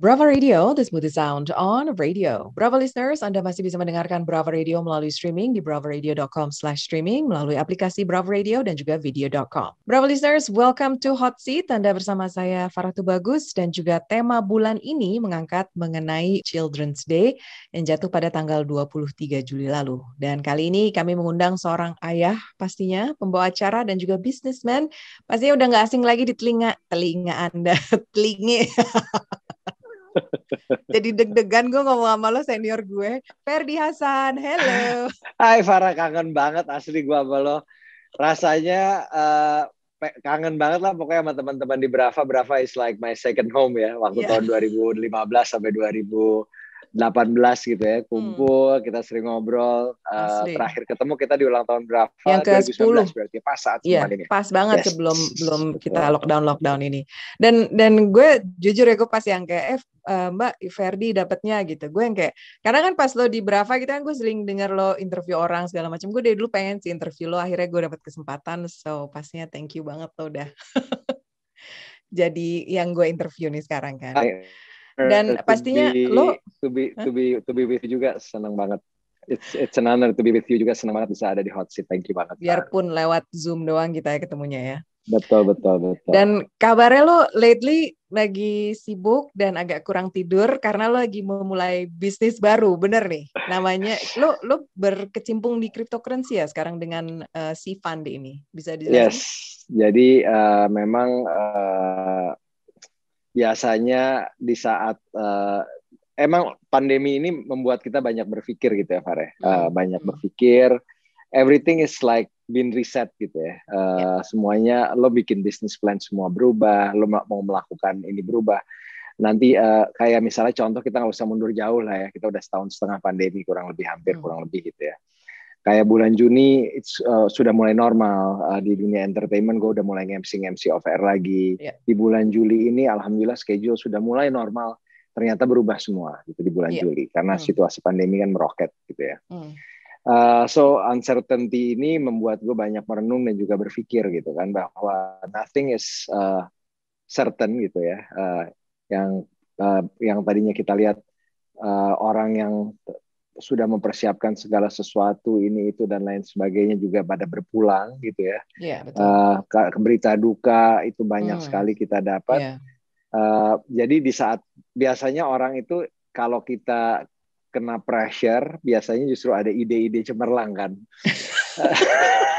Brava Radio, the smoothest sound on radio. Brava listeners, Anda masih bisa mendengarkan Brava Radio melalui streaming di bravaradio.com slash streaming, melalui aplikasi Brava Radio dan juga video.com. Brava listeners, welcome to Hot Seat. Anda bersama saya Farah Bagus dan juga tema bulan ini mengangkat mengenai Children's Day yang jatuh pada tanggal 23 Juli lalu. Dan kali ini kami mengundang seorang ayah pastinya, pembawa acara dan juga businessman. Pastinya udah nggak asing lagi di telinga, telinga Anda, telinga. Jadi deg-degan gue ngomong sama lo senior gue. Ferdi Hasan, hello. Hai Farah, kangen banget asli gue sama lo. Rasanya uh, kangen banget lah pokoknya sama teman-teman di Brava. Brava is like my second home ya. Waktu yeah. tahun 2015 sampai 2000 18 gitu ya kumpul hmm. kita sering ngobrol uh, terakhir ketemu kita di ulang tahun berapa yang ke 10 berarti pas saat iya, ini. pas banget yes. sebelum belum kita lockdown lockdown ini. Dan dan gue jujur ya gue pas yang kayak eh Mbak Ferdi dapetnya gitu. Gue yang kayak karena kan pas lo di Brava gitu kan gue sering denger lo interview orang segala macam gue dari dulu pengen sih interview lo akhirnya gue dapet kesempatan. So pastinya thank you banget lo udah jadi yang gue interview nih sekarang kan dan uh, pastinya be, lo to be to be to be with you juga senang banget. It's it's an honor to be with you juga senang banget bisa ada di hot seat. Thank you banget biarpun lewat zoom doang kita ya ketemunya ya. Betul betul betul. Dan kabarnya lo lately lagi sibuk dan agak kurang tidur karena lo lagi memulai bisnis baru bener nih. Namanya lo lo berkecimpung di cryptocurrency ya sekarang dengan uh, si fund ini bisa dijelasin yes. Jadi uh, memang uh, biasanya di saat uh, emang pandemi ini membuat kita banyak berpikir gitu ya Fareh uh, banyak berpikir everything is like been reset gitu ya. Uh, yeah. semuanya lo bikin bisnis plan semua berubah lo mau melakukan ini berubah. Nanti uh, kayak misalnya contoh kita nggak usah mundur jauh lah ya kita udah setahun setengah pandemi kurang lebih hampir hmm. kurang lebih gitu ya kayak bulan Juni uh, sudah mulai normal uh, di dunia entertainment gue udah mulai ngemsi ngemsi off air lagi yeah. di bulan Juli ini alhamdulillah schedule sudah mulai normal ternyata berubah semua gitu di bulan yeah. Juli karena hmm. situasi pandemi kan meroket gitu ya hmm. uh, so uncertainty ini membuat gue banyak merenung dan juga berpikir gitu kan bahwa nothing is uh, certain gitu ya uh, yang uh, yang tadinya kita lihat uh, orang yang sudah mempersiapkan segala sesuatu ini itu dan lain sebagainya juga pada berpulang gitu ya. Yeah, betul. Uh, berita duka itu banyak hmm. sekali kita dapat. Yeah. Uh, jadi di saat biasanya orang itu kalau kita kena pressure biasanya justru ada ide-ide cemerlang kan.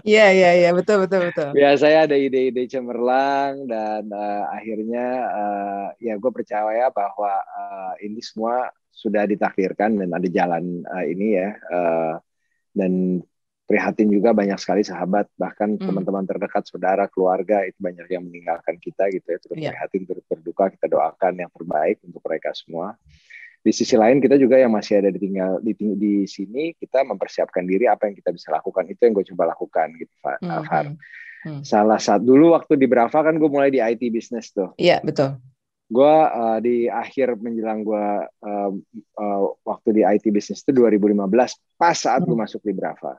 Iya iya iya betul betul betul. Biasanya ada ide-ide cemerlang dan uh, akhirnya uh, ya gue percaya bahwa uh, ini semua sudah ditakdirkan dan ada jalan uh, ini ya uh, dan prihatin juga banyak sekali sahabat bahkan hmm. teman-teman terdekat saudara keluarga itu banyak yang meninggalkan kita gitu ya terus yeah. prihatin terus berduka kita doakan yang terbaik untuk mereka semua di sisi lain kita juga yang masih ada di tinggal di, di sini kita mempersiapkan diri apa yang kita bisa lakukan itu yang gue coba lakukan gitu Far. Hmm. hmm. Hmm. Salah satu dulu waktu di Brava kan gue mulai di IT business tuh. Iya betul gue uh, di akhir menjelang gue uh, uh, waktu di IT business itu 2015 pas saat gue hmm. masuk di Brava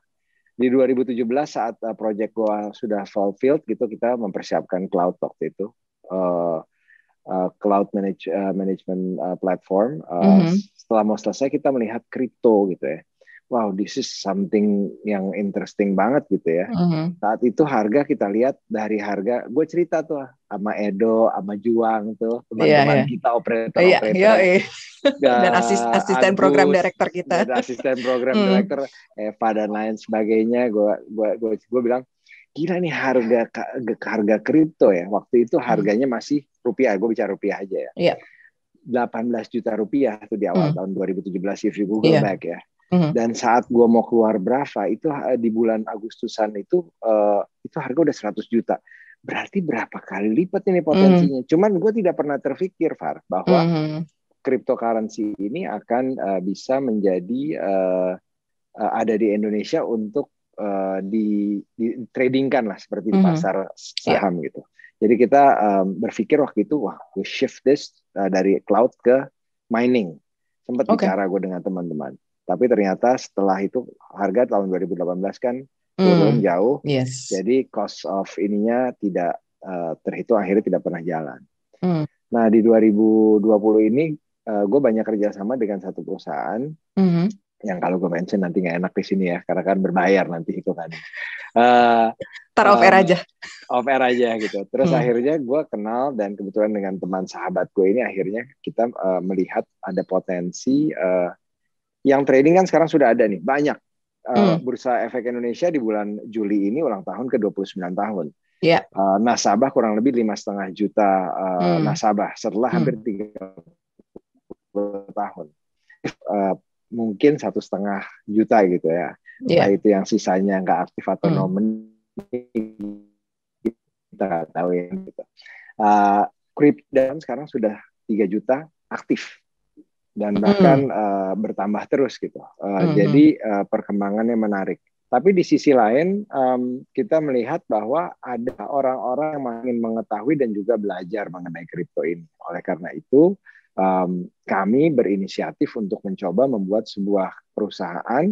di 2017 saat uh, project gue sudah fulfilled gitu kita mempersiapkan cloud waktu itu uh, uh, cloud manage, uh, management uh, platform uh, mm -hmm. setelah mau selesai kita melihat kripto gitu ya wow this is something yang interesting banget gitu ya. Mm-hmm. Saat itu harga kita lihat dari harga, gue cerita tuh sama Edo, sama Juang tuh iya, teman-teman yeah, yeah. kita operator yeah, operator. Yeah, yeah. dan asis, asisten Agus, program director kita. Dan asisten program mm. director Eva dan lain sebagainya. Gue gue gue gue bilang gila nih harga harga kripto ya. Waktu itu mm. harganya masih rupiah. Gue bicara rupiah aja ya. Yeah. 18 juta rupiah tuh di awal mm. tahun 2017 if you Google yeah. back ya hmm Dan saat gue mau keluar Brava itu eh, di bulan Agustusan itu uh, itu harga udah 100 juta. Berarti berapa kali lipat ini potensinya? Mm-hmm. Cuman gue tidak pernah terpikir Far bahwa mm-hmm. cryptocurrency ini akan uh, bisa menjadi uh, uh, ada di Indonesia untuk uh, di, di tradingkan lah seperti di mm-hmm. pasar saham yeah. gitu. Jadi kita um, berpikir waktu itu wah we shift this uh, dari cloud ke mining. Sempat okay. bicara gue dengan teman-teman tapi ternyata setelah itu harga tahun 2018 kan turun mm. jauh. Yes. Jadi cost of ininya tidak uh, terhitung akhirnya tidak pernah jalan. Mm. Nah di 2020 ini uh, gue banyak kerjasama dengan satu perusahaan mm-hmm. yang kalau gue mention nanti nggak enak di sini ya karena kan berbayar nanti itu kan. Uh, Tar off air um, aja. Off air aja gitu. Terus hmm. akhirnya gue kenal dan kebetulan dengan teman sahabat gue ini akhirnya kita uh, melihat ada potensi uh, yang trading kan sekarang sudah ada nih banyak. Uh, hmm. Bursa Efek Indonesia di bulan Juli ini ulang tahun ke 29 tahun. Yeah. Uh, nasabah kurang lebih lima setengah juta uh, hmm. nasabah setelah hmm. hampir tiga tahun. Uh, mungkin satu setengah juta gitu ya. Yeah. Nah, itu yang sisanya nggak aktif atau hmm. nomen kita nggak tahu ya gitu. Uh, dan sekarang sudah 3 juta aktif dan bahkan mm. uh, bertambah terus gitu. Uh, mm. Jadi uh, perkembangannya menarik. Tapi di sisi lain um, kita melihat bahwa ada orang-orang yang ingin mengetahui dan juga belajar mengenai kripto ini. Oleh karena itu um, kami berinisiatif untuk mencoba membuat sebuah perusahaan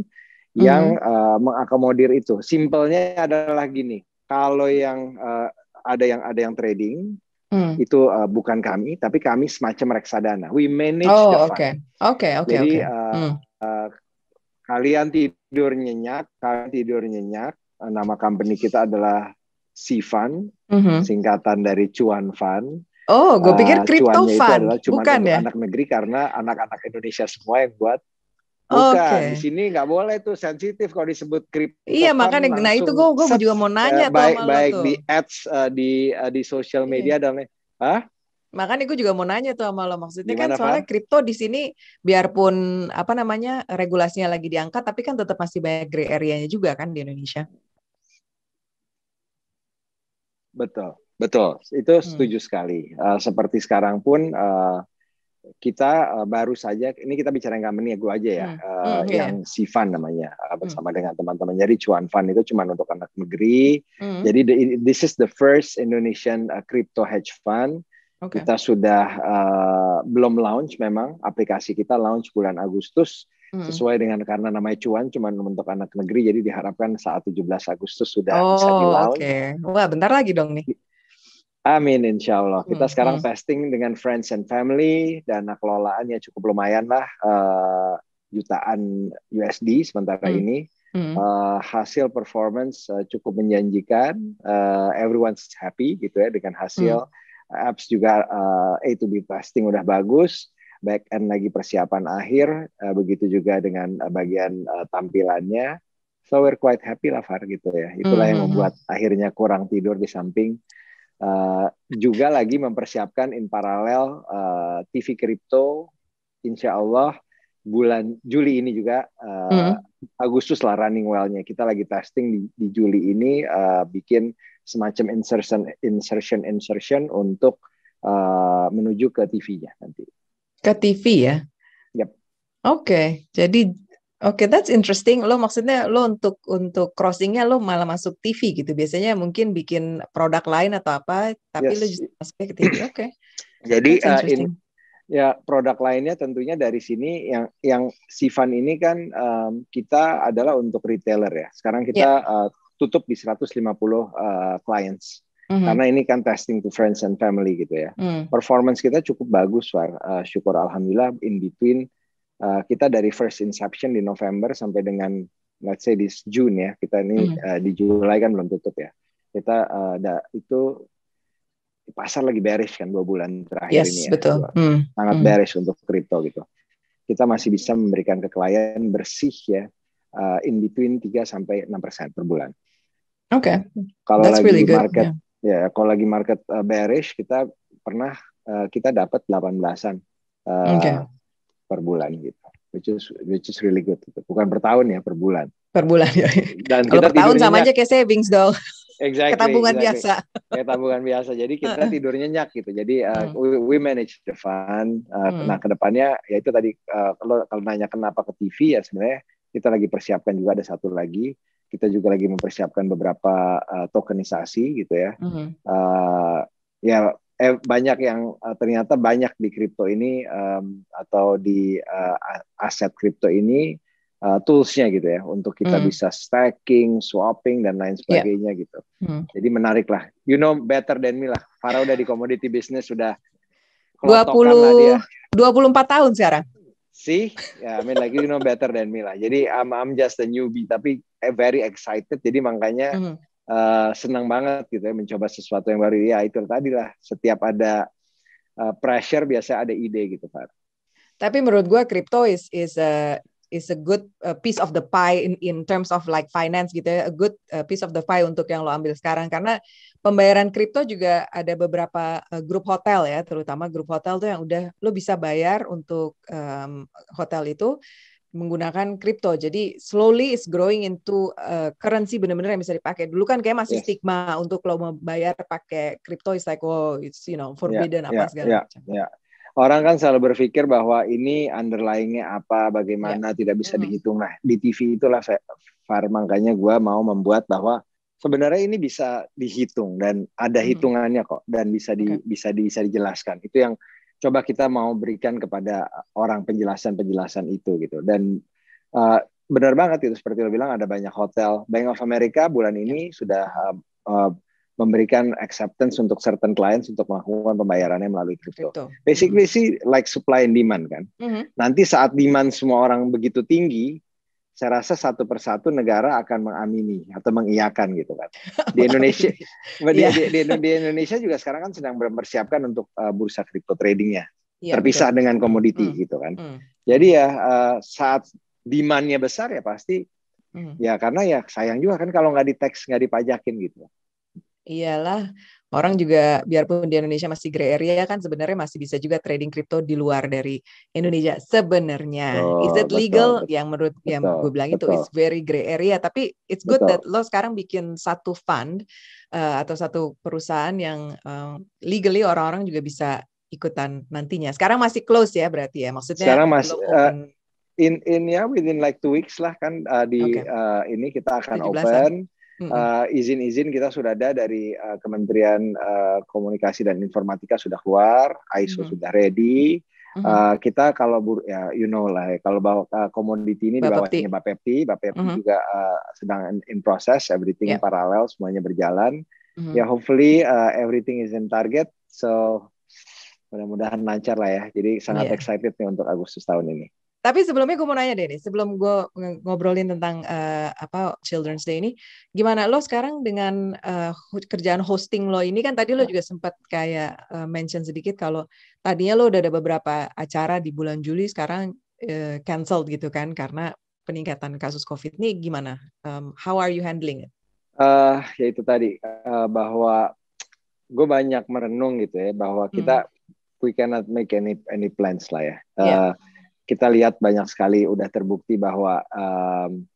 yang mm. uh, mengakomodir itu. Simpelnya adalah gini, kalau yang uh, ada yang ada yang trading mm. itu uh, bukan kami, tapi kami semacam reksadana. We manage oh, the fund. Oke, oke, oke. Jadi okay. Uh, mm. uh, kalian tidur nyenyak, kalian tidur nyenyak. Uh, nama company kita adalah Fund, mm-hmm. singkatan dari Cuan Fund. Oh, gue pikir crypto uh, fund, bukan ya? Anak negeri karena anak-anak Indonesia semua yang buat Bukan, okay. di sini nggak boleh tuh sensitif kalau disebut kripto. Iya makanya, nah itu gue gue juga mau nanya uh, baik baik tuh. di ads uh, di uh, di sosial iya. media dan ah Makanya gue juga mau nanya tuh sama lo maksudnya kan Gimana, kan soalnya kripto di sini biarpun apa namanya regulasinya lagi diangkat tapi kan tetap masih banyak gray area-nya juga kan di Indonesia. Betul, betul. Itu hmm. setuju sekali. Uh, seperti sekarang pun uh, kita uh, baru saja ini kita bicara yang company ya gue aja ya hmm. uh, hmm, yang yeah. Sifan namanya uh, bersama hmm. dengan teman-teman jadi Cuan Fund itu cuma untuk anak negeri hmm. jadi the, this is the first Indonesian uh, crypto hedge fund okay. kita sudah uh, belum launch memang aplikasi kita launch bulan Agustus hmm. sesuai dengan karena namanya Cuan cuma untuk anak negeri jadi diharapkan saat 17 Agustus sudah oh, bisa di launch. Okay. Wah bentar lagi dong nih. Amin, insya Allah. Kita hmm, sekarang hmm. testing dengan friends and family, dana kelolaannya cukup lumayan lah, uh, jutaan USD sementara hmm. ini. Hmm. Uh, hasil performance uh, cukup menjanjikan, uh, everyone's happy gitu ya dengan hasil. Hmm. Apps juga uh, A to B testing udah bagus, back end lagi persiapan akhir, uh, begitu juga dengan uh, bagian uh, tampilannya. So we're quite happy lah Far gitu ya. Itulah hmm. yang membuat akhirnya kurang tidur di samping Uh, juga lagi mempersiapkan in paralel uh, eh, TV kripto, insya Allah bulan Juli ini juga uh, mm. Agustus lah running well-nya. Kita lagi testing di, di Juli ini uh, bikin semacam insertion insertion insertion untuk uh, menuju ke TV-nya nanti. Ke TV ya? Yep. Oke, okay. jadi Oke, okay, that's interesting. Lo maksudnya lo untuk untuk crossingnya lo malah masuk TV gitu. Biasanya mungkin bikin produk lain atau apa, tapi yes. lo justru masuknya ke TV. Oke. Okay. Jadi uh, in, ya produk lainnya tentunya dari sini yang yang Sivan ini kan um, kita adalah untuk retailer ya. Sekarang kita yeah. uh, tutup di 150 uh, clients. Mm-hmm. Karena ini kan testing to friends and family gitu ya. Mm. Performance kita cukup bagus, War. Uh, syukur alhamdulillah in between uh, kita dari first inception di November sampai dengan let's say di June ya kita ini mm. uh, di Juli kan belum tutup ya kita uh, da, itu pasar lagi bearish kan dua bulan terakhir yes, ini ya betul. Mm. sangat mm. bearish untuk kripto gitu kita masih bisa memberikan ke klien bersih ya uh, in between 3 sampai enam persen per bulan. Oke. Okay. Kalau lagi really market yeah. ya kalau lagi market uh, bearish kita pernah uh, kita dapat 18-an uh, okay per bulan gitu. Which is which is really good gitu. bukan per tahun ya per bulan. Per bulan ya. Dan kalau per tahun sama aja kayak savings dong. Exactly, tabungan exactly. biasa. Kayak tabungan biasa. Jadi kita tidurnya nyak gitu. Jadi uh, hmm. we, we manage the fund. Uh, hmm. nah ke depannya ya itu tadi uh, kalau kalau nanya kenapa ke TV ya sebenarnya kita lagi persiapkan juga ada satu lagi. Kita juga lagi mempersiapkan beberapa uh, tokenisasi gitu ya. Hmm. uh, ya eh, banyak yang uh, ternyata banyak di kripto ini um, atau di uh, aset kripto ini uh, toolsnya gitu ya untuk kita mm. bisa stacking, swapping dan lain iya. sebagainya yeah. gitu. Mm. Jadi menarik lah. You know better than me lah. Farah udah di commodity business sudah 20 24 tahun sekarang. Sih, ya, I mean like you know better than me lah. Jadi I'm I'm just a newbie tapi very excited. Jadi makanya mm. Uh, senang banget gitu ya mencoba sesuatu yang baru. Ya itu tadi lah. Setiap ada uh, pressure biasa ada ide gitu Pak. Tapi menurut gue crypto is is a is a good uh, piece of the pie in in terms of like finance gitu ya, a good piece of the pie untuk yang lo ambil sekarang karena pembayaran kripto juga ada beberapa grup hotel ya, terutama grup hotel tuh yang udah lo bisa bayar untuk um, hotel itu menggunakan kripto. Jadi slowly is growing into uh, currency benar-benar yang bisa dipakai. Dulu kan kayak masih yes. stigma untuk lo membayar pakai kripto is like oh it's you know forbidden yeah, apa yeah, segala yeah, macam. Yeah orang kan selalu berpikir bahwa ini underlyingnya apa, bagaimana yeah. tidak bisa dihitung. Nah di TV itulah Far makanya gue mau membuat bahwa sebenarnya ini bisa dihitung dan ada hitungannya kok dan bisa di okay. bisa di, bisa dijelaskan. Itu yang coba kita mau berikan kepada orang penjelasan-penjelasan itu gitu. Dan uh, benar banget itu seperti lo bilang ada banyak hotel. Bank of America bulan ini sudah uh, uh, memberikan acceptance untuk certain clients untuk melakukan pembayarannya melalui crypto. Basically mm -hmm. sih like supply and demand kan. Mm -hmm. Nanti saat demand semua orang begitu tinggi, saya rasa satu persatu negara akan mengamini atau mengiyakan gitu kan. Di Indonesia, di, yeah. di, di, di Indonesia juga sekarang kan sedang mempersiapkan untuk uh, bursa crypto tradingnya, yeah, terpisah betul. dengan komoditi mm. gitu kan. Mm. Jadi ya uh, saat demandnya besar ya pasti mm. ya karena ya sayang juga kan kalau nggak di tax nggak dipajakin gitu. Iyalah, orang juga biarpun di Indonesia masih gray area kan sebenarnya masih bisa juga trading kripto di luar dari Indonesia sebenarnya. Oh, is it legal? Betul, yang menurut betul, yang gue bilang betul. itu is very gray area, tapi it's good betul. that lo sekarang bikin satu fund uh, atau satu perusahaan yang uh, legally orang-orang juga bisa ikutan nantinya. Sekarang masih close ya berarti ya, maksudnya Sekarang masih uh, in in ya within like two weeks lah kan uh, di okay. uh, ini kita akan open uh, izin-izin kita sudah ada dari uh, Kementerian uh, Komunikasi dan Informatika sudah keluar, ISO mm-hmm. sudah ready. Uh, kita kalau bur ya you know lah ya, kalau bawa uh, komoditi ini di bawahnya Bapepti, Bapepti mm-hmm. juga uh, sedang in process, everything yeah. paralel, semuanya berjalan. Mm-hmm. Ya hopefully uh, everything is in target, so mudah-mudahan lancar lah ya. Jadi sangat yeah. excited nih untuk Agustus tahun ini. Tapi sebelumnya gue mau nanya deh nih, sebelum gue ngobrolin tentang uh, apa Children's Day ini, gimana lo sekarang dengan uh, kerjaan hosting lo ini kan tadi lo juga sempat kayak uh, mention sedikit kalau tadinya lo udah ada beberapa acara di bulan Juli sekarang uh, cancelled gitu kan karena peningkatan kasus COVID ini gimana? Um, how are you handling it? Uh, ya itu tadi uh, bahwa gue banyak merenung gitu ya bahwa kita hmm. we cannot make any any plans lah ya. Uh, yeah kita lihat banyak sekali udah terbukti bahwa um,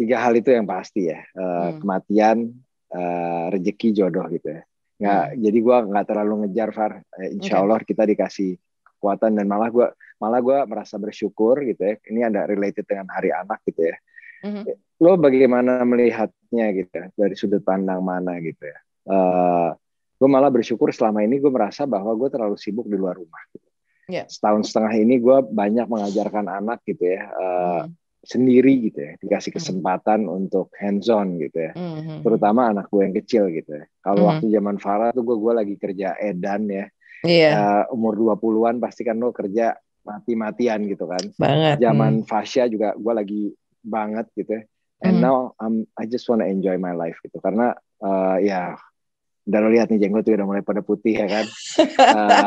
tiga hal itu yang pasti ya uh, hmm. kematian uh, rezeki jodoh gitu ya. Nggak hmm. jadi gue nggak terlalu ngejar Far. Eh, Insya Allah kita dikasih kekuatan dan malah gue malah gue merasa bersyukur gitu ya. Ini ada related dengan hari anak gitu ya. Hmm. lo bagaimana melihatnya gitu ya, dari sudut pandang mana gitu ya? Uh, gue malah bersyukur selama ini gue merasa bahwa gue terlalu sibuk di luar rumah gitu yeah. setahun setengah ini gue banyak mengajarkan anak gitu ya uh, mm. sendiri gitu ya dikasih hmm. kesempatan mm. untuk hands on gitu ya mm. terutama anak gue yang kecil gitu ya kalau mm. waktu zaman Farah tuh gue gue lagi kerja edan ya yeah. uh, umur 20-an pasti kan lo kerja mati-matian gitu kan banget zaman mm. Fasya juga gue lagi banget gitu ya and mm. now I'm I just wanna enjoy my life gitu karena uh, ya udah lo lihat nih jenggot tuh udah mulai pada putih ya kan. uh,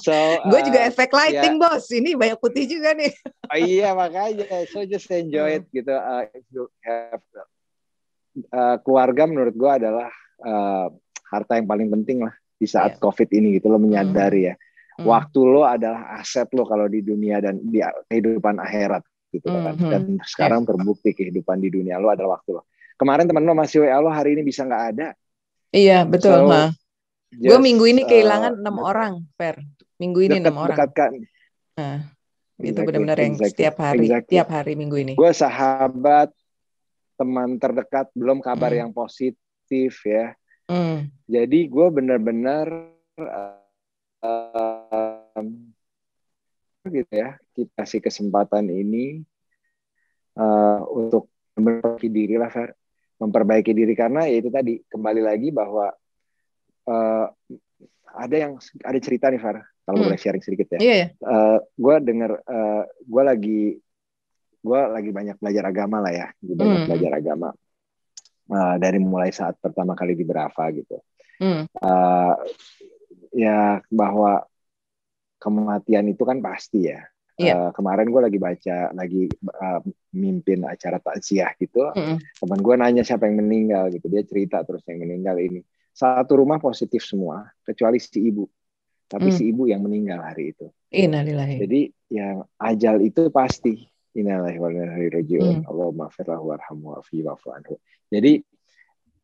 so, uh, gue juga efek lighting yeah. bos, ini banyak putih juga nih. oh, iya makanya, so just enjoy it gitu. Uh, if you have, uh, keluarga menurut gue adalah uh, harta yang paling penting lah di saat yeah. COVID ini gitu lo menyadari mm. ya. Mm. Waktu lo adalah aset lo kalau di dunia dan di kehidupan akhirat gitu mm -hmm. kan. Dan sekarang terbukti kehidupan di dunia lo adalah waktu lo. Kemarin teman lo masih WA lo hari ini bisa nggak ada Iya betul. So, gue minggu ini kehilangan uh, enam uh, orang, Fer. Minggu ini enam orang. Dekatkan. Nah, exactly, itu benar-benar yang exactly, setiap hari, exactly. tiap hari minggu ini. Gue sahabat, teman terdekat, belum kabar hmm. yang positif ya. Hmm. Jadi gue benar-benar uh, gitu ya, kita kasih kesempatan ini uh, untuk memperbaiki diri lah, Fer memperbaiki diri karena ya itu tadi kembali lagi bahwa uh, ada yang ada cerita nih Far kalau hmm. boleh sharing sedikit ya. Iya. Yeah, yeah. uh, gue denger, uh, gue lagi gue lagi banyak belajar agama lah ya, banyak hmm. belajar agama uh, dari mulai saat pertama kali di Brava gitu. Hmm. Uh, ya bahwa kematian itu kan pasti ya. Yeah. Uh, kemarin gue lagi baca, lagi uh, mimpin acara takziah gitu. Mm. Teman gue nanya siapa yang meninggal gitu. Dia cerita terus yang meninggal ini. Satu rumah positif semua, kecuali si ibu. Tapi mm. si ibu yang meninggal hari itu. Innalillahi. Jadi yang ajal itu pasti. Innalillahi wa inna ilaihi raji'un. Mm. Allahumma firlahu wa'fu anhu. Jadi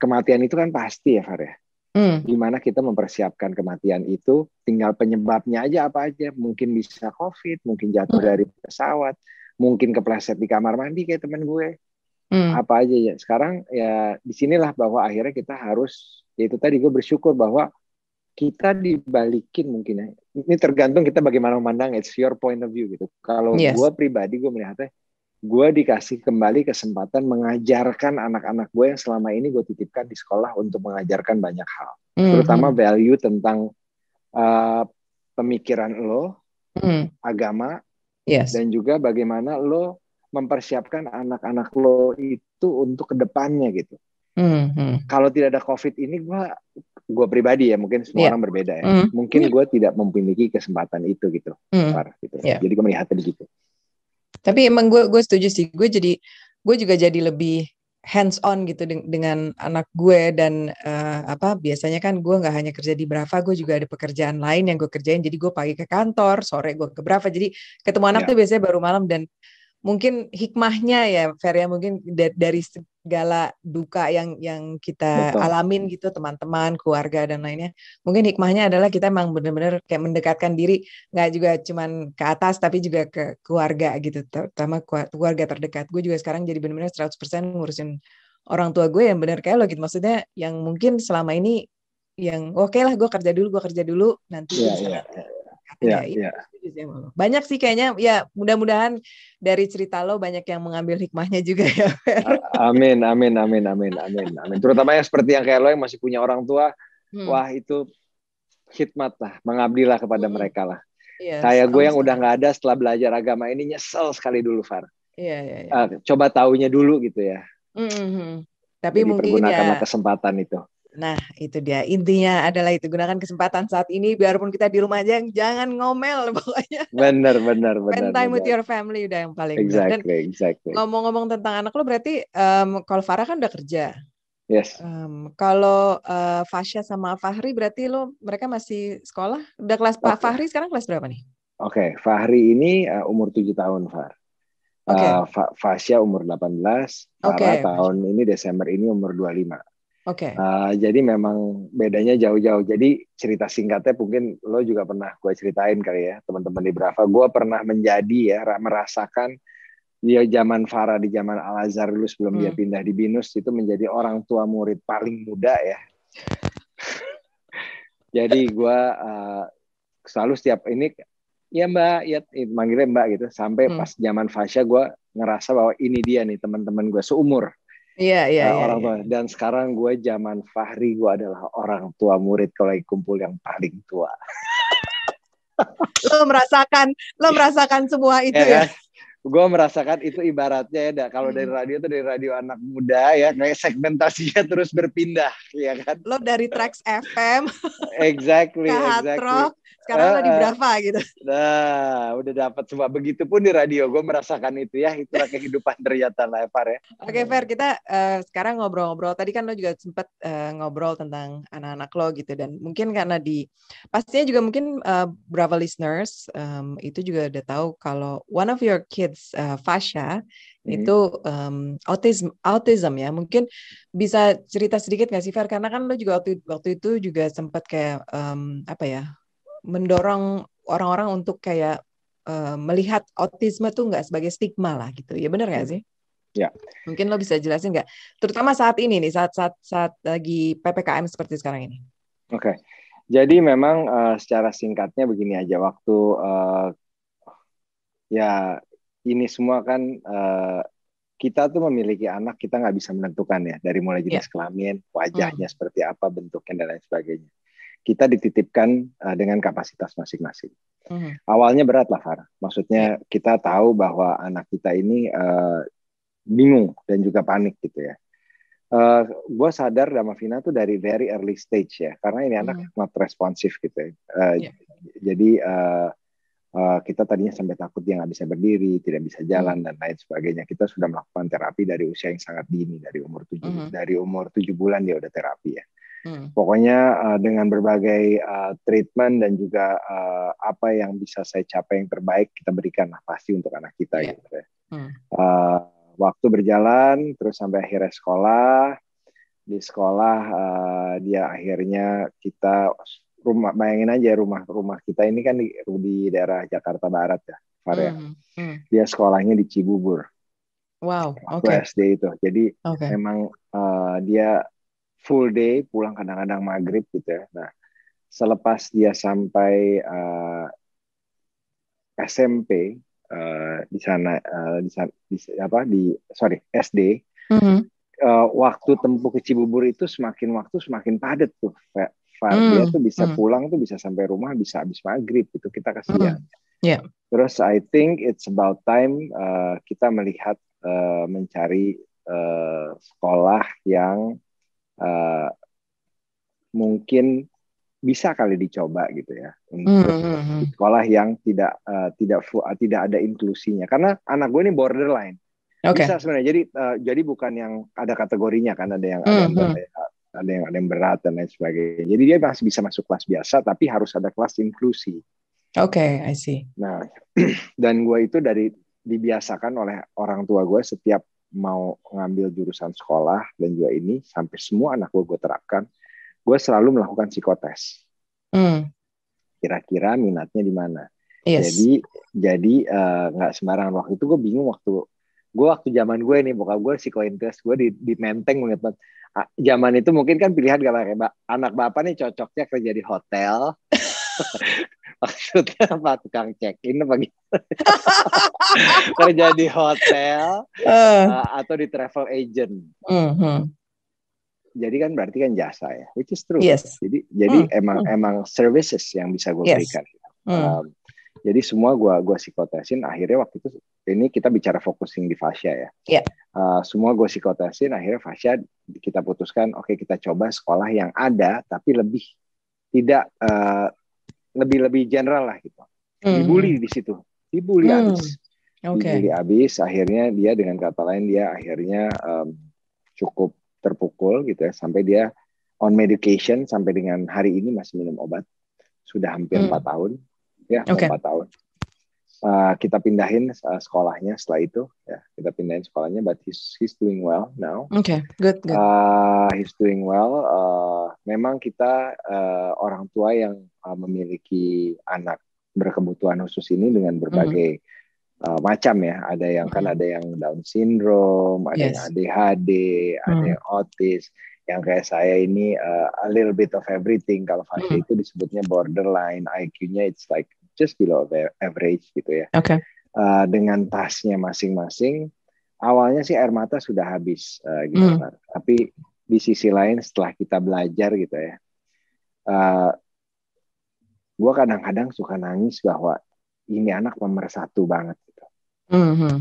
kematian itu kan pasti ya Far ya. Hmm. Kita mempersiapkan kematian itu, tinggal penyebabnya aja apa aja. Mungkin bisa COVID, mungkin jatuh hmm. dari pesawat, mungkin kepleset di kamar mandi kayak temen gue. Hmm. Apa aja ya. Sekarang ya di sinilah bahwa akhirnya kita harus, ya itu tadi gue bersyukur bahwa kita dibalikin mungkin ya. Ini tergantung kita bagaimana memandang, it's your point of view gitu. Kalau yes. gue pribadi gue melihatnya, gue dikasih kembali kesempatan mengajarkan anak-anak gue yang selama ini gue titipkan di sekolah untuk mengajarkan banyak hal, mm-hmm. terutama value tentang uh, pemikiran lo, mm. agama, yes. dan juga bagaimana lo mempersiapkan anak-anak lo itu untuk ke depannya gitu. Mm-hmm. Kalau tidak ada COVID ini, gue gue pribadi ya mungkin semua yeah. orang berbeda ya. Mm-hmm. Mungkin gue tidak memiliki kesempatan itu gitu, mm. gitu. Yeah. Jadi gue melihatnya begitu. Tapi emang gue gue setuju sih. Gue jadi gue juga jadi lebih hands on gitu dengan anak gue dan uh, apa biasanya kan gue nggak hanya kerja di Brava gue juga ada pekerjaan lain yang gue kerjain jadi gue pagi ke kantor sore gue ke Brava jadi ketemu anak yeah. tuh biasanya baru malam dan mungkin hikmahnya ya Fer ya. Mungkin dari segala duka yang yang kita Betul. alamin gitu teman-teman keluarga dan lainnya mungkin hikmahnya adalah kita emang benar-benar kayak mendekatkan diri nggak juga cuman ke atas tapi juga ke keluarga gitu. Terutama keluarga terdekat. Gue juga sekarang jadi benar-benar 100% ngurusin orang tua gue yang benar kayak lo gitu. Maksudnya yang mungkin selama ini yang oke okay lah gue kerja dulu gue kerja dulu nanti yeah, yeah, yeah Ya, ya. Banyak sih kayaknya ya mudah-mudahan dari cerita lo banyak yang mengambil hikmahnya juga ya. Amin, amin, amin, amin, amin, amin. Terutama yang seperti yang kayak lo yang masih punya orang tua, hmm. wah itu hikmat lah, mengabdilah kepada hmm. mereka lah. Yes, kayak gue yang udah nggak ada setelah belajar agama ini nyesel sekali dulu Far. Iya, iya, iya. Uh, coba taunya dulu gitu ya. Mm -hmm. Tapi Jadi mungkin ya kesempatan itu. Nah, itu dia. Intinya adalah itu gunakan kesempatan saat ini biarpun kita di rumah aja jangan ngomel pokoknya. Benar, benar, benar. Spend time benar. with your family udah yang paling exactly, benar. Dan exactly. ngomong-ngomong tentang anak lo berarti um, kalau Farah kan udah kerja. Yes. Um, kalau uh, Fasya sama Fahri berarti lo mereka masih sekolah? Udah kelas Pak Fahri sekarang kelas berapa nih? Oke, okay. Fahri ini uh, umur tujuh tahun, Far. Okay. Uh, Fa Fasya umur 18, Farah okay. tahun ini Desember ini umur 25. Oke. Okay. Uh, jadi memang bedanya jauh-jauh. Jadi cerita singkatnya mungkin lo juga pernah gue ceritain kali ya teman-teman di Brava. Gue pernah menjadi ya merasakan dia zaman Farah di zaman Al Azhar dulu sebelum hmm. dia pindah di Binus itu menjadi orang tua murid paling muda ya. jadi gue uh, selalu setiap ini ya Mbak ya manggilnya Mbak gitu sampai hmm. pas zaman Fasya gue ngerasa bahwa ini dia nih teman-teman gue seumur Iya, iya, uh, orang tua. Dan sekarang gue zaman Fahri, gue adalah orang tua murid kalau lagi kumpul yang paling tua. lo merasakan, lo merasakan semua itu ya? ya? Kan? Gue merasakan itu ibaratnya ya, kalau dari hmm. radio itu dari radio anak muda ya, kayak segmentasinya terus berpindah, ya kan? Lo dari Trax FM, exactly, exactly sekarang uh, lo di Brava gitu. Nah, udah dapat semua. Begitupun di radio, gue merasakan itu ya. Itulah kehidupan ternyata lah, Far ya. Oke, okay, Fer, kita uh, sekarang ngobrol-ngobrol. Tadi kan lo juga sempat uh, ngobrol tentang anak-anak lo gitu. Dan mungkin karena di, pastinya juga mungkin uh, Brava listeners um, itu juga udah tahu kalau one of your kids, uh, Fasha, hmm. itu um, autism autism ya mungkin bisa cerita sedikit nggak sih Fer karena kan lo juga waktu waktu itu juga sempat kayak um, apa ya mendorong orang-orang untuk kayak uh, melihat autisme tuh nggak sebagai stigma lah gitu ya benar nggak sih? Ya. Mungkin lo bisa jelasin nggak? Terutama saat ini nih saat saat saat lagi ppkm seperti sekarang ini. Oke. Okay. Jadi memang uh, secara singkatnya begini aja waktu uh, ya ini semua kan uh, kita tuh memiliki anak kita nggak bisa menentukan ya dari mulai jenis yeah. kelamin, wajahnya hmm. seperti apa, bentuknya dan lain sebagainya. Kita dititipkan uh, dengan kapasitas masing-masing. Hmm. Awalnya berat lah, Far. Maksudnya yeah. kita tahu bahwa anak kita ini uh, bingung dan juga panik gitu ya. Uh, gue sadar Damavina tuh dari very early stage ya, karena ini anak hmm. not responsif gitu ya. Uh, yeah. Jadi uh, uh, kita tadinya sampai takut dia nggak bisa berdiri, tidak bisa jalan hmm. dan lain sebagainya. Kita sudah melakukan terapi dari usia yang sangat dini, dari umur tujuh, hmm. dari umur tujuh bulan dia udah terapi ya. Hmm. Pokoknya uh, dengan berbagai uh, treatment dan juga uh, apa yang bisa saya capai yang terbaik kita berikan lah pasti untuk anak kita yeah. gitu ya. Hmm. Uh, waktu berjalan terus sampai akhirnya sekolah di sekolah uh, dia akhirnya kita rumah bayangin aja rumah rumah kita ini kan di, di daerah Jakarta Barat ya Faria. Hmm. Hmm. Dia sekolahnya di Cibubur. Wow, oke. Okay. SD itu. Jadi okay. memang uh, dia full day pulang kadang-kadang maghrib gitu ya. Nah selepas dia sampai uh, eh, SMP uh, eh, di sana uh, di, di apa di sorry SD mm-hmm. uh, waktu tempuh ke Cibubur itu semakin waktu semakin padat tuh. Far, mm. dia tuh bisa mm. pulang tuh bisa sampai rumah bisa habis maghrib itu kita kasihan. Mm. Yeah. Terus I think it's about time uh, kita melihat uh, mencari uh, sekolah yang uh, mungkin bisa kali dicoba gitu ya untuk mm -hmm. sekolah yang tidak uh, tidak uh, tidak ada inklusinya karena anak gue ini borderline okay. bisa sebenarnya jadi uh, jadi bukan yang ada kategorinya kan ada yang mm -hmm. ada yang ada yang ada yang berat dan lain sebagainya jadi dia masih bisa masuk kelas biasa tapi harus ada kelas inklusi oke okay, I see nah dan gue itu dari dibiasakan oleh orang tua gue setiap mau ngambil jurusan sekolah dan juga ini sampai semua anak gue gue terapkan gue selalu melakukan psikotes hmm. kira-kira minatnya di mana yes. jadi jadi eh, nggak uh, sembarangan waktu itu gue bingung waktu gue waktu zaman gue nih bokap gue psikointerest gue di, di menteng banget zaman itu mungkin kan pilihan gak pakai anak bapak nih cocoknya kerja di hotel maksudnya apa tukang check in apa gitu kerja di hotel uh. Uh, atau di travel agent uh -huh. jadi kan berarti kan jasa ya which is true yes. jadi jadi uh. emang uh. emang services yang bisa gue yes. berikan um, jadi semua gue gua psikotesin akhirnya waktu itu ini kita bicara focusing di fascia ya yeah. uh, semua gue psikotesin akhirnya fascia kita putuskan oke okay, kita coba sekolah yang ada tapi lebih tidak uh, lebih lebih general lah gitu. Mm. Dibully di situ, dibully mm. abis, okay. dibully abis. Akhirnya dia dengan kata lain dia akhirnya um, cukup terpukul gitu ya sampai dia on medication sampai dengan hari ini masih minum obat sudah hampir hmm. empat tahun ya empat okay. tahun uh, kita pindahin uh, sekolahnya setelah itu ya kita pindahin sekolahnya but he's he's doing well now oke okay. good good uh, he's doing well uh, memang kita uh, orang tua yang uh, memiliki anak berkebutuhan khusus ini dengan berbagai mm. uh, macam ya ada yang mm. kan ada yang Down syndrome ada yes. yang ADHD mm. ada yang autis yang kayak saya ini uh, a little bit of everything kalau Fasya mm. itu disebutnya borderline IQ-nya it's like just below average gitu ya. Oke. Okay. Uh, dengan tasnya masing-masing, awalnya sih air mata sudah habis uh, gitu mm. kan. Tapi di sisi lain setelah kita belajar gitu ya, uh, eh, gue kadang-kadang suka nangis bahwa ini anak pemersatu banget gitu. Mm -hmm.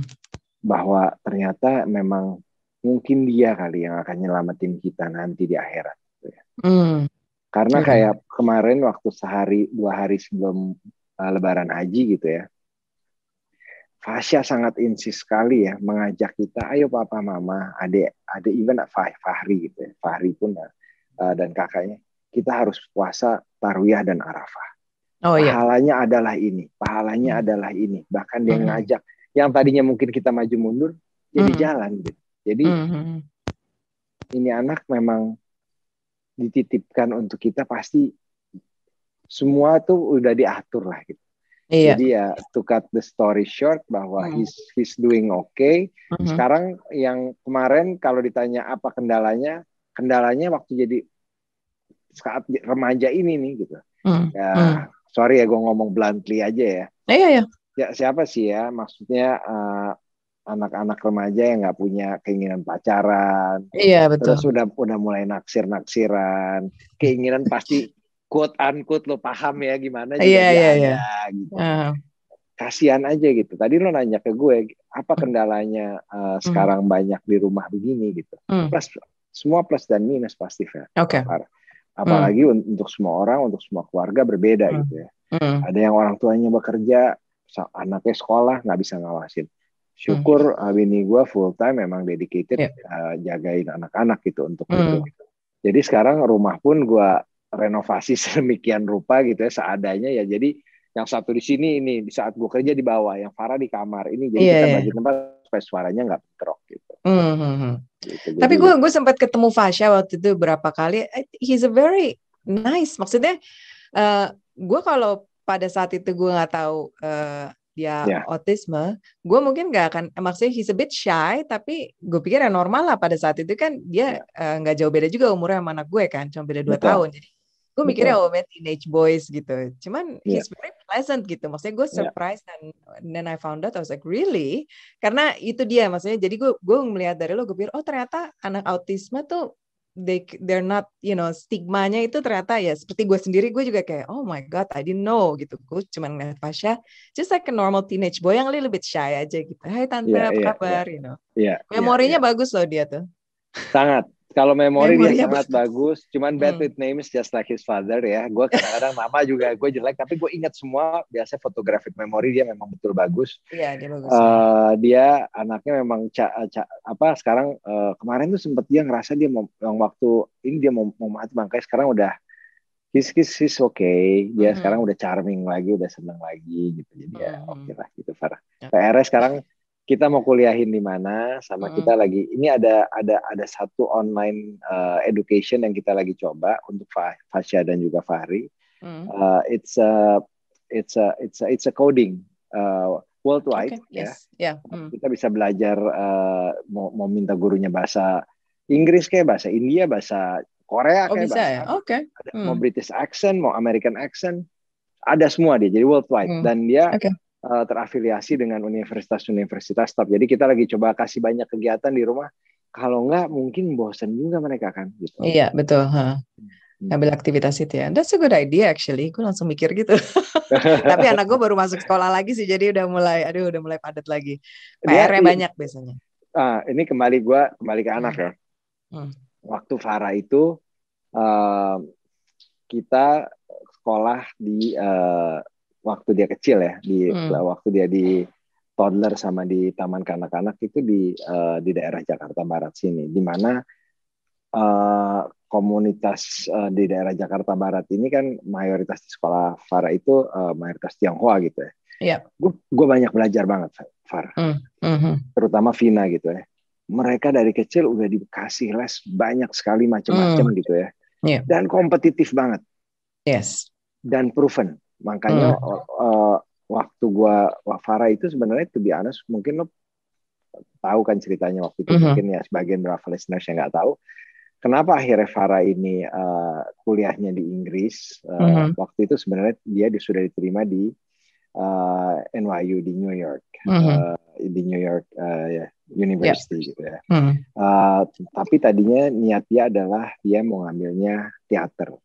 Bahwa ternyata memang mungkin dia kali yang akan nyelamatin kita nanti di akhirat. Gitu ya. Mm. Karena kayak kemarin waktu sehari dua hari sebelum uh, Lebaran Haji gitu ya. Fasya sangat insis sekali ya mengajak kita, ayo papa mama, adik, adik even Fahri gitu ya, Fahri pun uh, dan kakaknya, kita harus puasa Tarwiyah dan Arafah. Oh, iya. pahalanya adalah ini, pahalanya hmm. adalah ini. Bahkan dia hmm. ngajak, yang tadinya mungkin kita maju mundur, jadi hmm. jalan gitu. Jadi hmm. ini anak memang dititipkan untuk kita pasti semua tuh udah diatur lah gitu. Iya. Jadi ya to cut the story short bahwa hmm. he's he's doing okay. Hmm. Sekarang yang kemarin kalau ditanya apa kendalanya, kendalanya waktu jadi saat remaja ini nih gitu. Hmm. Ya hmm. sorry ya gue ngomong bluntly aja ya. Iya ya. Ya siapa sih ya maksudnya uh, anak-anak remaja yang nggak punya keinginan pacaran. Iya betul. Terus udah udah mulai naksir naksiran, keinginan pasti quote unquote lo paham ya gimana juga yeah, yeah, yeah. gitu. Uh. Kasihan aja gitu. Tadi lo nanya ke gue apa hmm. kendalanya uh, sekarang mm. banyak di rumah begini gitu. Mm. Plus semua plus dan minus pasti ya. Oke. Okay. Apalagi mm. untuk semua orang, untuk semua keluarga berbeda mm. gitu ya. Mm. Ada yang orang tuanya bekerja, anaknya sekolah nggak bisa ngawasin. Syukur mm. uh, bini gue full time memang dedicated yeah. uh, jagain anak-anak gitu untuk mm. itu. Jadi sekarang rumah pun gue renovasi sedemikian rupa gitu ya seadanya ya jadi yang satu di sini ini di saat gue kerja di bawah yang Farah di kamar ini jadi yeah, kita yeah. bagi tempat supaya suaranya nggak bentrok gitu. Mm -hmm. gitu. Tapi gue gue sempat ketemu Fasha waktu itu berapa kali. He's a very nice. Maksudnya uh, gue kalau pada saat itu gue nggak tahu uh, dia yeah. autisme, gue mungkin nggak akan, maksudnya he's a bit shy, tapi gue pikir ya normal lah pada saat itu kan dia ya. nggak yeah. uh, jauh beda juga umurnya sama anak gue kan, cuma beda dua tahun. Jadi gue mikirnya oh man teenage boys gitu. Cuman yeah. he's very pleasant gitu. Maksudnya gue surprise yeah. dan then I found out I was like really? Karena itu dia maksudnya. Jadi gue gue melihat dari lo gue pikir oh ternyata anak autisme tuh they they're not you know stigmanya itu ternyata ya seperti gue sendiri gue juga kayak oh my god I didn't know gitu. Gue cuman ngeliat Pasha just like a normal teenage boy yang a little bit shy aja gitu. Hai tante yeah, apa yeah, kabar? Yeah. you know. Yeah, memorinya yeah, yeah. bagus loh dia tuh. Sangat kalau memori dia sangat bagus. Cuman bad hmm. with names just like his father ya. Gue kadang-kadang nama juga gue jelek, tapi gue ingat semua. Biasa fotografi memori dia memang betul bagus. Iya dia bagus. Uh, dia anaknya memang ca, ca, apa sekarang uh, kemarin tuh sempat dia ngerasa dia mau yang waktu ini dia mau mau mati makanya sekarang udah his his his oke. Okay. Dia hmm. sekarang udah charming lagi, udah seneng lagi gitu. Jadi ya hmm. ya oke okay lah gitu Farah. Ya. PR sekarang kita mau kuliahin di mana sama mm. kita lagi ini ada ada ada satu online uh, education yang kita lagi coba untuk Fasya dan juga Fahri. Mm. Uh, it's a it's a it's a it's a coding uh, worldwide okay. ya. Yes. Yeah. Mm. Kita bisa belajar uh, mau mau minta gurunya bahasa Inggris kayak bahasa India, bahasa Korea oh, kayak bisa bahasa ya? Oke. Okay. Mm. Mau British accent, mau American accent, ada semua dia. Jadi worldwide mm. dan dia okay uh, terafiliasi dengan universitas-universitas top. Jadi kita lagi coba kasih banyak kegiatan di rumah. Kalau enggak mungkin bosan juga mereka kan gitu. Iya, betul, huh. Hmm. Ambil aktivitas itu ya. That's a good idea actually. Gue langsung mikir gitu. Tapi anak gue baru masuk sekolah lagi sih, jadi udah mulai, aduh udah mulai padat lagi. PR-nya banyak biasanya. Ah, ini kembali gue kembali ke anak ya. Hmm. Waktu Farah itu uh, kita sekolah di uh, waktu dia kecil ya di hmm. waktu dia di toddler sama di taman kanak-kanak itu di uh, di daerah Jakarta Barat sini di mana uh, komunitas uh, di daerah Jakarta Barat ini kan mayoritas di sekolah Farah itu uh, mayoritas Tionghoa gitu ya. Yeah. Gue banyak belajar banget Farah, mm. mm-hmm. terutama Vina gitu ya. Mereka dari kecil udah dikasih les banyak sekali macam-macam mm. gitu ya. Yeah. Dan kompetitif banget. Yes. Dan proven Makanya hmm. uh, waktu gua Farah itu sebenarnya to be honest mungkin lo tahu kan ceritanya waktu itu hmm. mungkin ya sebagian Bravo listeners yang nggak tahu kenapa akhirnya Farah ini uh, kuliahnya di Inggris uh, hmm. waktu itu sebenarnya dia sudah diterima di uh, NYU di New York hmm. uh, di New York uh, ya, University yeah. gitu ya hmm. uh, tapi tadinya niat dia adalah dia mau ngambilnya teater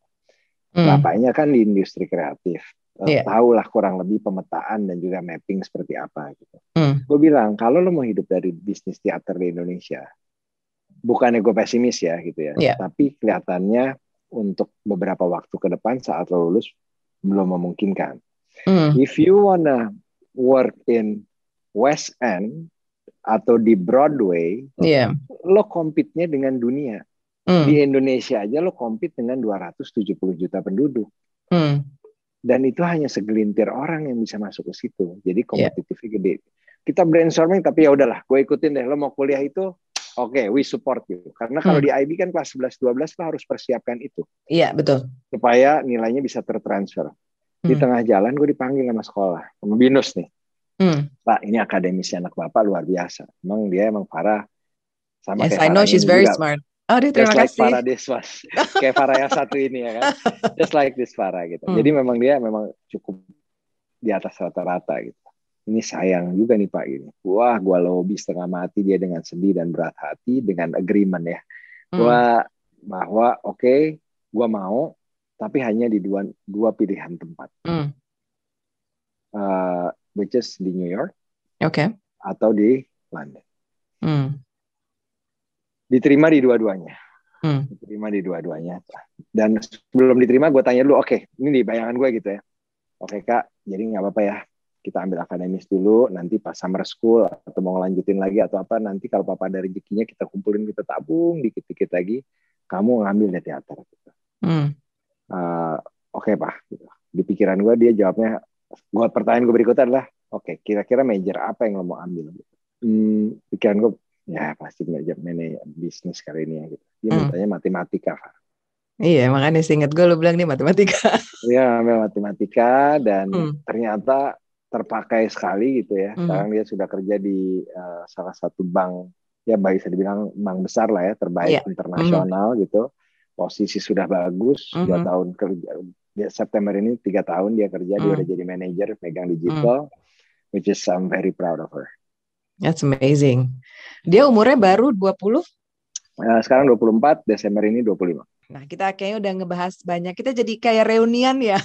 hmm. bapaknya kan di industri kreatif yeah. tahu lah kurang lebih pemetaan dan juga mapping seperti apa gitu. Mm. Gue bilang kalau lo mau hidup dari bisnis teater di Indonesia, bukannya gue pesimis ya gitu ya, yeah. tapi kelihatannya untuk beberapa waktu ke depan saat lo lulus belum memungkinkan. Mm. If you wanna work in West End atau di Broadway, yeah. lo compete-nya dengan dunia. Mm. Di Indonesia aja lo compete dengan 270 juta penduduk. Mm dan itu hanya segelintir orang yang bisa masuk ke situ jadi iya. kompetitifnya yeah. gede kita brainstorming tapi ya udahlah gue ikutin deh lo mau kuliah itu oke okay, we support you karena kalau hmm. di IB kan kelas 11 12 lo harus persiapkan itu iya yeah, betul supaya nilainya bisa tertransfer hmm. di tengah jalan gue dipanggil sama sekolah sama binus nih hmm. pak ini akademisi anak bapak luar biasa emang dia emang parah sama yes, kayak I know she's very juga. smart Oh, dia terima Just like kasih. Farah Deswas. Kayak Farah yang satu ini ya kan. Just like this Farah gitu. Hmm. Jadi memang dia memang cukup di atas rata-rata gitu. Ini sayang juga nih Pak gini. Wah, gua lobby setengah mati dia dengan sedih dan berat hati dengan agreement ya. Hmm. Gua bahwa oke, okay, gua mau tapi hanya di dua dua pilihan tempat, mm. uh, which is di New York, okay. atau di London. Mm. Diterima di dua-duanya. Mm. Diterima di dua-duanya. Dan sebelum diterima, gue tanya dulu, oke, okay, ini di bayangan gue gitu ya. Oke okay, kak, jadi nggak apa-apa ya. Kita ambil akademis dulu, nanti pas summer school atau mau ngelanjutin lagi atau apa, nanti kalau papa ada rezekinya kita kumpulin, kita tabung dikit-dikit lagi, kamu ngambil di teater. Gitu. Mm uh, oke okay, pak gitu. di pikiran gue dia jawabnya gue pertanyaan gue berikutnya adalah oke okay, kira-kira major apa yang lo mau ambil gitu. hmm, pikiran gue ya pasti major mana bisnis kali ini ya gitu dia hmm. mintanya matematika pak Iya, makanya singkat gue lo bilang nih matematika. Iya, ambil matematika dan hmm. ternyata terpakai sekali gitu ya. Hmm. Sekarang dia sudah kerja di uh, salah satu bank, ya bisa dibilang bank besar lah ya, terbaik yeah. internasional hmm. gitu posisi sudah bagus mm -hmm. dua tahun kerja dia September ini tiga tahun dia kerja mm. dia udah jadi manajer pegang digital mm. which is I'm very proud of her that's amazing dia umurnya baru 20 Nah, sekarang 24, Desember ini 25. Nah, kita kayaknya udah ngebahas banyak. Kita jadi kayak reunian ya.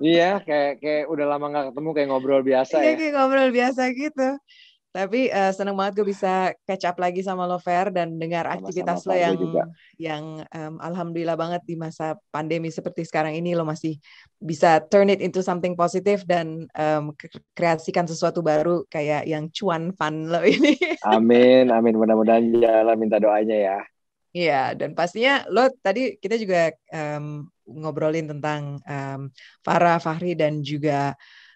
iya, kayak kayak udah lama nggak ketemu kayak ngobrol biasa iya, ya. kayak ngobrol biasa gitu. Tapi uh, seneng banget gue bisa catch up lagi sama lo Fer dan dengar Sama-sama aktivitas lo yang juga. yang um, alhamdulillah banget di masa pandemi seperti sekarang ini lo masih bisa turn it into something positif dan um, kreasikan sesuatu baru kayak yang cuan fun lo ini. Amin, amin mudah-mudahan jalan minta doanya ya. Iya, dan pastinya lo tadi kita juga um, ngobrolin tentang um, Farah, Fahri dan juga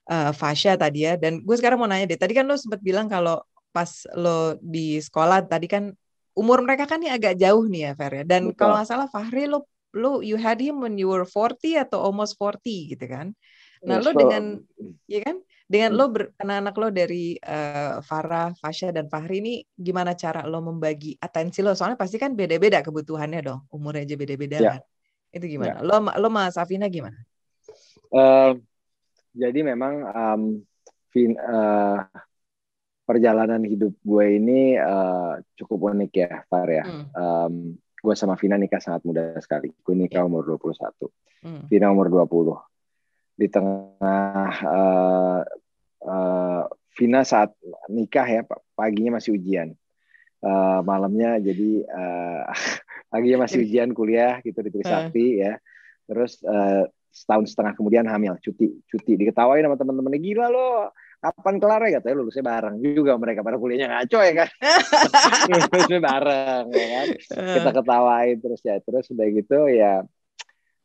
uh, Fasya tadi ya. Dan gue sekarang mau nanya deh, tadi kan lo sempat bilang kalau pas lo di sekolah tadi kan umur mereka kan nih agak jauh nih ya Fer ya. Dan kalau nggak salah Fahri lo lo you had him when you were 40 atau almost 40 gitu kan. Nah, yes, lo dengan ya kan dengan hmm. lo anak-anak lo dari uh, Farah, Fasya dan Fahri ini gimana cara lo membagi atensi lo? Soalnya pasti kan beda-beda kebutuhannya dong, umurnya aja beda-beda yeah. kan. Itu gimana? Yeah. Lo lo Mas Safina gimana? Uh, jadi memang um, fin, uh, perjalanan hidup gue ini uh, cukup unik ya, Far ya. Hmm. Um, gue sama Vina nikah sangat muda sekali. Gue nikah ya. umur 21. Hmm. Vina umur 20. Di tengah uh, uh, Vina saat nikah ya, paginya masih ujian. Uh, malamnya jadi uh, paginya masih ujian kuliah gitu di Trisakti ya. Terus uh, setahun setengah kemudian hamil cuti cuti. Diketawain sama teman-temannya gila lo kapan kelar ya? Katanya lulusnya bareng juga mereka pada kuliahnya ngaco ya kan? Lulusnya bareng ya kan? Kita ketawain terus ya terus udah gitu ya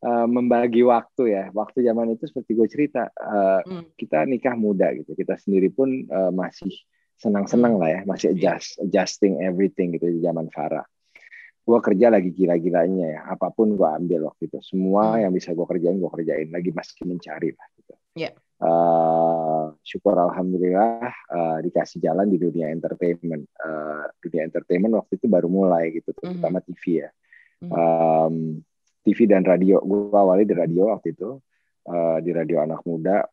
uh, membagi waktu ya. Waktu zaman itu seperti gue cerita uh, hmm. kita nikah muda gitu. Kita sendiri pun uh, masih senang-senang lah ya masih iya. adjust adjusting everything gitu di zaman Farah gue kerja lagi gila-gilanya ya apa pun gue ambil waktu itu semua hmm. yang bisa gue kerjain gue kerjain lagi masih mencari lah gitu yeah. Ya. uh, syukur alhamdulillah uh, dikasih jalan di dunia entertainment uh, dunia entertainment waktu itu baru mulai gitu hmm. terutama mm -hmm. TV ya mm -hmm. um, TV dan radio gue awali di radio waktu itu uh, di radio anak muda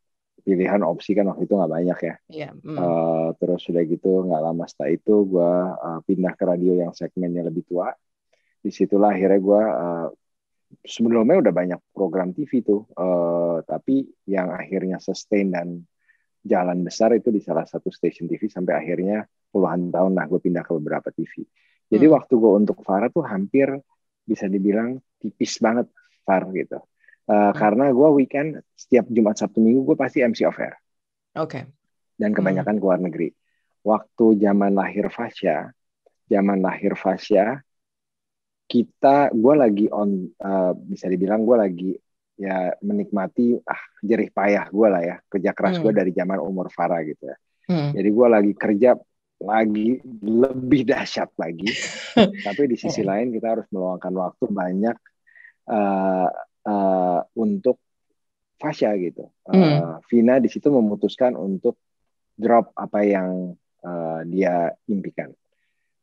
pilihan opsi kan waktu itu nggak banyak ya. Yeah. Mm. Uh, terus sudah gitu nggak lama setelah itu gue uh, pindah ke radio yang segmennya lebih tua di situlah akhirnya gue uh, sebelumnya udah banyak program TV tuh uh, tapi yang akhirnya sustain dan jalan besar itu di salah satu stasiun TV sampai akhirnya puluhan tahun nah gue pindah ke beberapa TV jadi hmm. waktu gue untuk Farah tuh hampir bisa dibilang tipis banget Far gitu uh, hmm. karena gue weekend setiap Jumat Sabtu Minggu gue pasti MC of Air oke okay. dan kebanyakan hmm. ke luar negeri waktu zaman lahir Fasya zaman lahir Fasya kita gue lagi on uh, bisa dibilang gue lagi ya menikmati ah jerih payah gue lah ya kerja keras hmm. gue dari zaman umur Farah gitu ya hmm. jadi gue lagi kerja lagi lebih dahsyat lagi tapi di sisi hmm. lain kita harus meluangkan waktu banyak uh, uh, untuk Fasya gitu uh, hmm. Vina di situ memutuskan untuk drop apa yang uh, dia impikan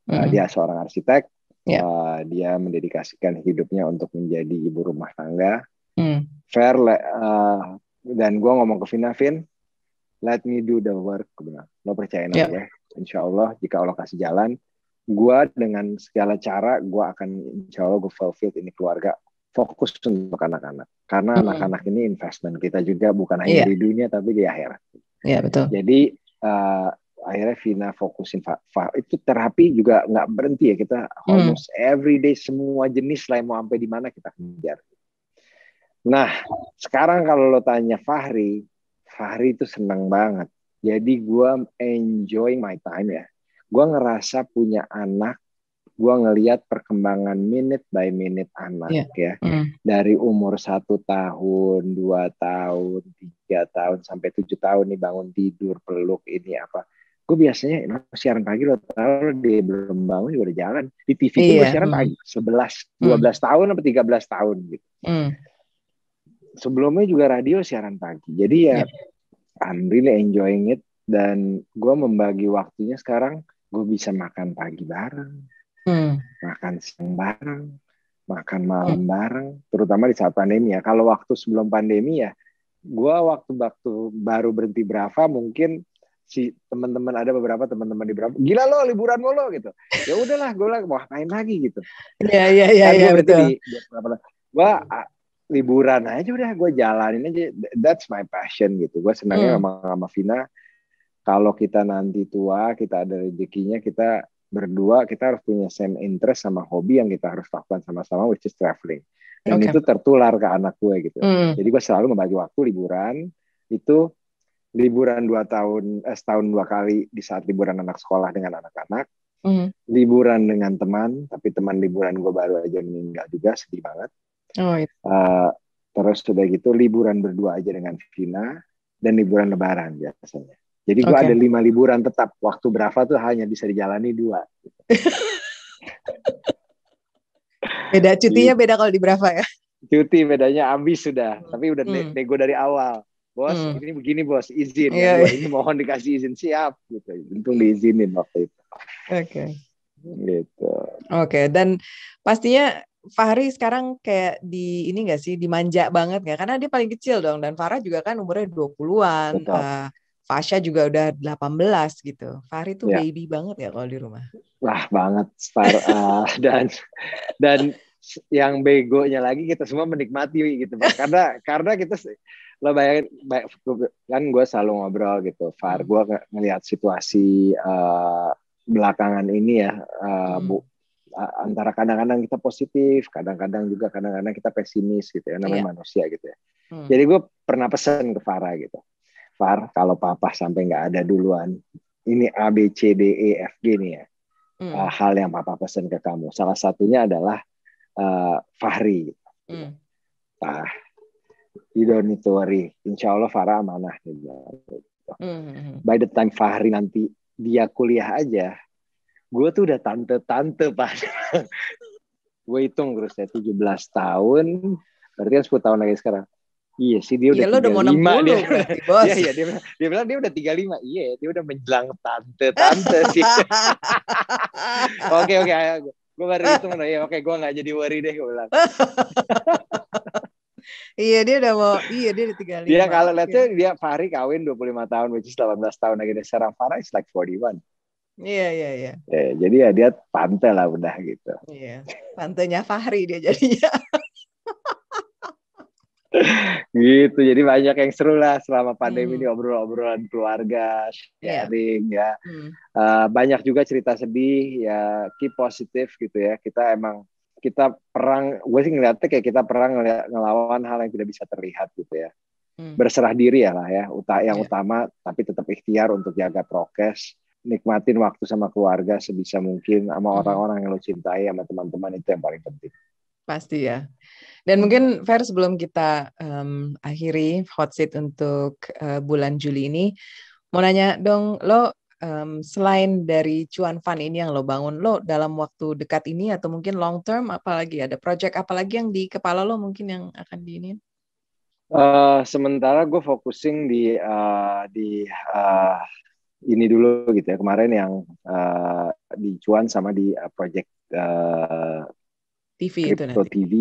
uh, hmm. dia seorang arsitek Yeah. Ya. Uh, dia mendedikasikan hidupnya untuk menjadi ibu rumah tangga. Mm. Fair uh, dan gue ngomong ke Vina, Vin, let me do the work. Gue lo percaya yeah. ya. Insya Allah jika Allah kasih jalan, gue dengan segala cara gue akan insya Allah gue fulfill ini keluarga fokus untuk anak-anak. karena anak-anak ini investment kita juga bukan hanya yeah. di dunia tapi di akhirat. Iya yeah, betul. Jadi uh, akhirnya Vina fokusin itu terapi juga nggak berhenti ya kita hmm. almost every day semua jenis lah mau sampai di mana kita kejar. Nah sekarang kalau lo tanya Fahri, Fahri itu senang banget. Jadi gue enjoy my time ya. Gue ngerasa punya anak, gue ngeliat perkembangan minute by minute anak yeah. ya. Mm. Dari umur satu tahun, dua tahun, tiga tahun, sampai tujuh tahun nih bangun tidur, peluk ini apa gue biasanya siaran pagi lo tau dia belum bangun juga udah jalan di TV iya. gue siaran hmm. pagi sebelas dua belas hmm. tahun atau tiga belas tahun gitu hmm. sebelumnya juga radio siaran pagi jadi ya yeah. I'm really enjoying it dan gue membagi waktunya sekarang gue bisa makan pagi bareng hmm. makan siang bareng makan malam hmm. bareng terutama di saat pandemi ya kalau waktu sebelum pandemi ya gue waktu waktu baru berhenti berapa mungkin si teman-teman ada beberapa teman-teman di berapa gila lo liburan lo lo gitu. Ya udahlah gue lah mau ngapain lagi gitu. Iya iya iya ya, betul. di, gue liburan aja udah gue jalanin aja that's my passion gitu. Gue senangnya hmm. sama sama Vina. Kalau kita nanti tua kita ada rezekinya kita berdua kita harus punya same interest sama hobi yang kita harus lakukan sama-sama which is traveling. Dan okay. itu tertular ke anak gue gitu. Hmm. jadi gue selalu membagi waktu liburan itu liburan dua tahun eh, setahun dua kali di saat liburan anak sekolah dengan anak-anak mm. liburan dengan teman tapi teman liburan gue baru aja meninggal juga sedih banget oh, iya. uh, terus sudah gitu liburan berdua aja dengan Vina dan liburan lebaran biasanya jadi gue okay. ada lima liburan tetap waktu berapa tuh hanya bisa dijalani dua beda cutinya beda kalau di berapa ya cuti bedanya ambis sudah tapi udah hmm. nego dari awal bos hmm. ini begini bos izin yeah, ya, yeah. ini mohon dikasih izin siap gitu untung diizinin waktu itu oke okay. gitu oke okay. dan pastinya Fahri sekarang kayak di ini gak sih dimanja banget nggak karena dia paling kecil dong dan Farah juga kan umurnya 20-an uh, Fasha juga udah 18 gitu. Fahri tuh yeah. baby banget ya kalau di rumah. Wah, banget Far uh, dan dan yang begonya lagi kita semua menikmati gitu karena karena kita lo bayangin kan gue selalu ngobrol gitu Far hmm. gue ng ngelihat situasi uh, belakangan ini ya uh, hmm. bu antara kadang-kadang kita positif kadang-kadang juga kadang-kadang kita pesimis gitu ya namanya yeah. manusia gitu ya hmm. jadi gue pernah pesan ke Farah gitu Far kalau papa sampai nggak ada duluan ini A B C D E F G nih ya hmm. uh, hal yang papa pesan ke kamu salah satunya adalah uh, Fahri gitu. hmm. nah you don't need to worry. Insya Allah Farah amanah. Gitu. Mm-hmm. By the time Fahri nanti dia kuliah aja, gue tuh udah tante-tante pak. gue hitung terus ya 17 tahun, berarti kan 10 tahun lagi sekarang. Iya sih dia udah tiga lima dia. Berarti, bos. Iya, iya dia, dia bilang dia udah tiga lima. Iya dia udah menjelang tante tante sih. oke oke. Gue baru hitung ya oke gue nggak jadi worry deh gue bilang iya dia udah mau iya dia udah 35. Dia kalau lihat tuh dia Fahri kawin 25 tahun which is 18 tahun lagi sekarang Farah is like 41. Iya iya iya. Eh, jadi ya dia tante lah udah gitu. Iya. Tantenya Fahri dia jadinya. gitu jadi banyak yang seru lah selama pandemi hmm. ini obrol-obrolan keluarga iya. sharing yeah. ya hmm. uh, banyak juga cerita sedih ya keep positif gitu ya kita emang kita perang gue sih ngeliatnya kayak kita perang ngelawan hal yang tidak bisa terlihat gitu ya hmm. berserah diri ya lah ya uta yang yeah. utama tapi tetap ikhtiar untuk jaga prokes nikmatin waktu sama keluarga sebisa mungkin sama hmm. orang-orang yang lo cintai sama teman-teman itu yang paling penting pasti ya dan mungkin Fer sebelum kita um, akhiri hot seat untuk uh, bulan Juli ini mau nanya dong lo um, selain dari cuan fund ini yang lo bangun, lo dalam waktu dekat ini atau mungkin long term, apalagi ada project apalagi yang di kepala lo mungkin yang akan diinin? Uh, sementara gue focusing di uh, di uh, ini dulu gitu ya kemarin yang uh, di cuan sama di uh, project uh, TV itu nanti. TV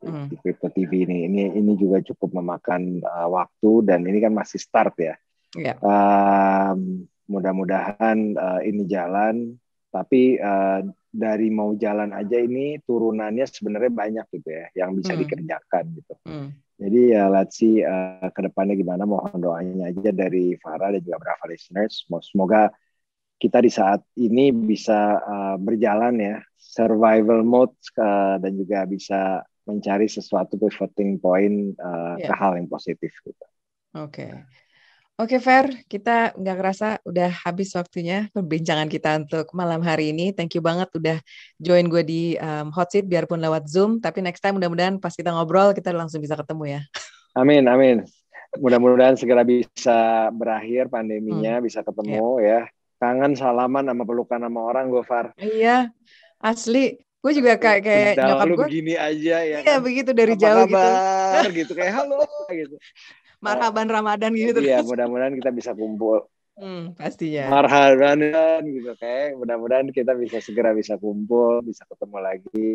hmm. di crypto TV ini ini ini juga cukup memakan uh, waktu dan ini kan masih start ya. Yeah. Ya. Um, mudah-mudahan uh, ini jalan tapi uh, dari mau jalan aja ini turunannya sebenarnya banyak gitu ya yang bisa hmm. dikerjakan gitu hmm. Jadi ya let's see uh, ke depannya gimana mohon doanya aja dari Farah dan juga Brava listeners. Semoga kita di saat ini bisa uh, berjalan ya survival mode uh, dan juga bisa mencari sesuatu pivoting point uh, yeah. ke hal yang positif gitu. Oke. Okay. Oke, Fer, kita nggak kerasa udah habis waktunya perbincangan kita untuk malam hari ini. Thank you banget udah join gue di um, hot seat biarpun lewat Zoom. Tapi next time mudah-mudahan pas kita ngobrol kita langsung bisa ketemu ya. Amin, amin. Mudah-mudahan segera bisa berakhir pandeminya, hmm. bisa ketemu yeah. ya. Kangen salaman sama pelukan sama orang gue, Far. Iya, asli. Gue juga kayak kayak nyokap gue. begini aja ya. Iya, kan? begitu dari Apa jauh gitu. kabar, gitu. gitu. Kayak halo gitu marhaban Ramadan gitu. Iya, mudah-mudahan kita bisa kumpul. Hmm, pastinya. Marhaban gitu kayak mudah-mudahan kita bisa segera bisa kumpul, bisa ketemu lagi.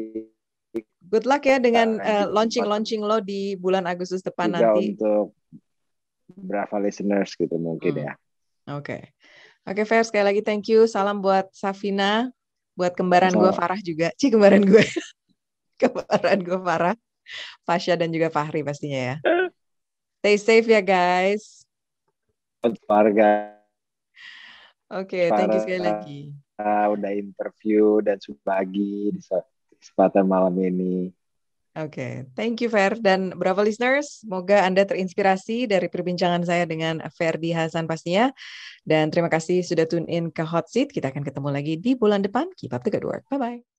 Good luck ya dengan nah, uh, launching-launching lo di bulan Agustus depan juga nanti. untuk Brava listeners gitu mungkin hmm. ya. Oke. Okay. Oke, okay, Fer, sekali lagi thank you. Salam buat Safina, buat kembaran gue Farah juga. Ci kembaran gue. kembaran gue Farah. Fasya dan juga Fahri pastinya ya. Stay safe ya guys. Warga. Oke, okay, thank you sekali lagi. Uh, udah interview dan subagi di kesempatan malam ini. Oke, okay. thank you Fer dan Bravo listeners, semoga Anda terinspirasi dari perbincangan saya dengan Ferdi Hasan pastinya. Dan terima kasih sudah tune in ke Hot Seat. Kita akan ketemu lagi di bulan depan. Keep up the good work. Bye bye.